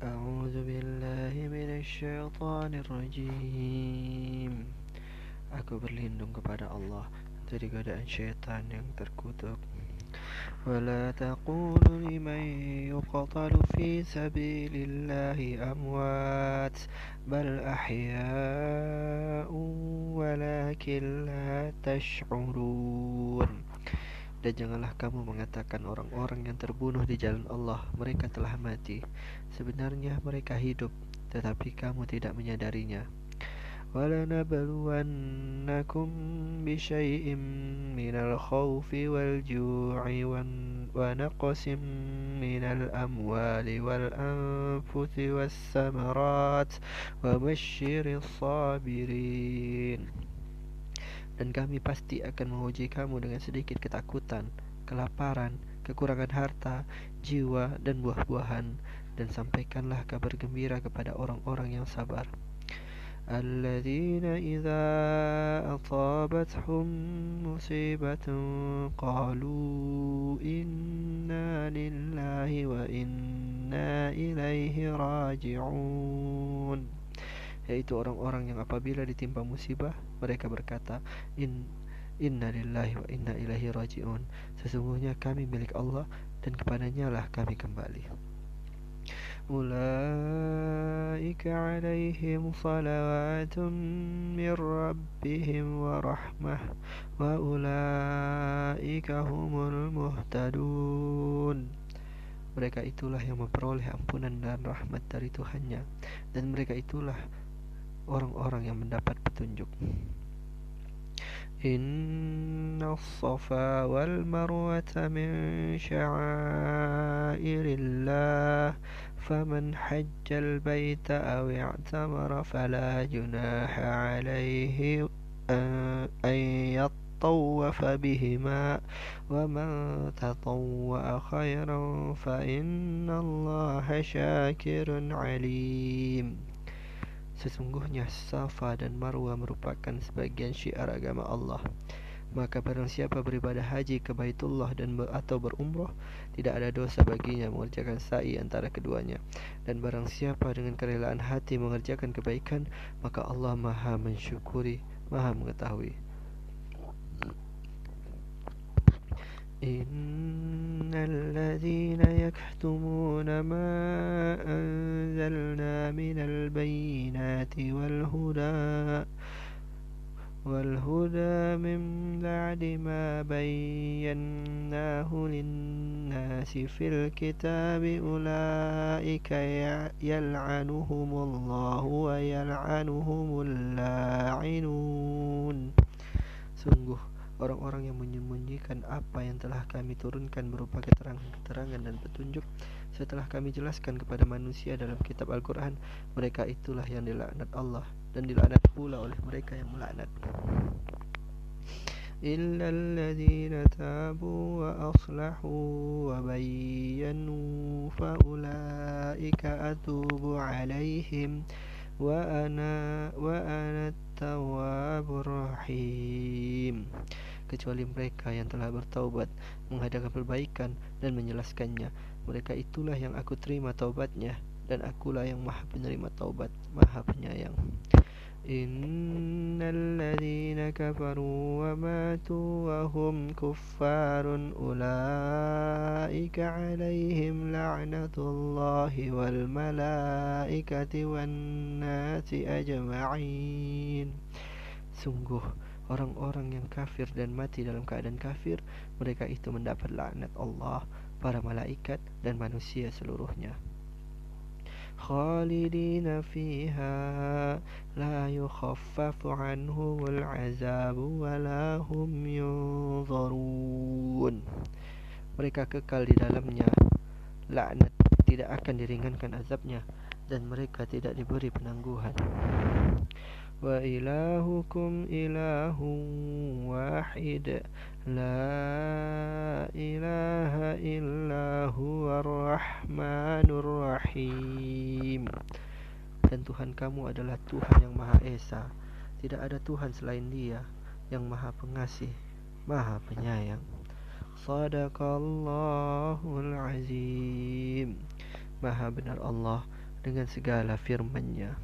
أعوذ بالله من الشيطان الرجيم. Aku berlindung kepada Allah dari godaan syaitan yang terkutuk. ولا تقولوا لمن يقتل في سبيل الله أموات بل أحياء ولكن لا تشعرون Dan janganlah kamu mengatakan orang-orang yang terbunuh di jalan Allah Mereka telah mati Sebenarnya mereka hidup Tetapi kamu tidak menyadarinya ولنبلونكم بشيء من الخوف والجوع ونقص من الأموال والأنفس والثمرات وبشر الصابرين dan kami pasti akan menguji kamu dengan sedikit ketakutan, kelaparan, kekurangan harta, jiwa, dan buah-buahan, dan sampaikanlah kabar gembira kepada orang-orang yang sabar. الذين إذا أصابتهم مصيبة قالوا إنا لله وإنا إليه راجعون yaitu orang-orang yang apabila ditimpa musibah mereka berkata in Inna lillahi wa inna ilahi raji'un. Sesungguhnya kami milik Allah Dan kepadanya lah kami kembali. Ulaika alaihim salawatun min rabbihim wa rahmah Wa ulaika humul Mereka itulah yang memperoleh ampunan dan rahmat dari Tuhannya. Dan mereka itulah orang-orang yang mendapat petunjuk. إن الصفا والمروة من شعائر الله فمن حج البيت أو اعتمر فلا جناح عليه أن يطوف بهما ومن تطوع خيرا فإن الله شاكر عليم Sesungguhnya Safa dan Marwa merupakan sebagian syiar agama Allah. Maka barang siapa beribadah haji ke Baitullah dan ber atau berumrah, tidak ada dosa baginya mengerjakan sa'i antara keduanya. Dan barang siapa dengan kerelaan hati mengerjakan kebaikan, maka Allah Maha mensyukuri, Maha mengetahui. إن الذين يكتمون ما أنزلنا من البينات والهدى والهدى من بعد ما بيناه للناس في الكتاب أولئك يلعنهم الله ويلعنهم اللاعنون. Sungguh. orang-orang yang menyembunyikan apa yang telah kami turunkan berupa keterangan-keterangan dan petunjuk setelah kami jelaskan kepada manusia dalam kitab Al-Quran mereka itulah yang dilaknat Allah dan dilaknat pula oleh mereka yang melaknat إلا الذين تابوا وأصلحوا وبينوا فأولئك أتوب عليهم وأنا وأنا التواب الرحيم kecuali mereka yang telah bertaubat mengadakan perbaikan dan menjelaskannya. Mereka itulah yang aku terima taubatnya dan akulah yang maha penerima taubat maha penyayang. Wa matu wa hum kuffarun ulaika alaihim la'natullahi wal malaikati wan nasi ajma'in. Sungguh orang-orang yang kafir dan mati dalam keadaan kafir mereka itu mendapat laknat Allah para malaikat dan manusia seluruhnya. Fiha la yukhaffafu anhumul azabu wa la hum yunzarun. Mereka kekal di dalamnya. Laknat tidak akan diringankan azabnya dan mereka tidak diberi penangguhan وإلهكم إله واحد لا إله إلا illa huwa rahmanur dan Tuhan kamu adalah Tuhan yang Maha Esa. Tidak ada Tuhan selain dia yang Maha Pengasih Maha Penyayang. Sadaqallahul Azim. Maha benar Allah dengan segala firman-Nya.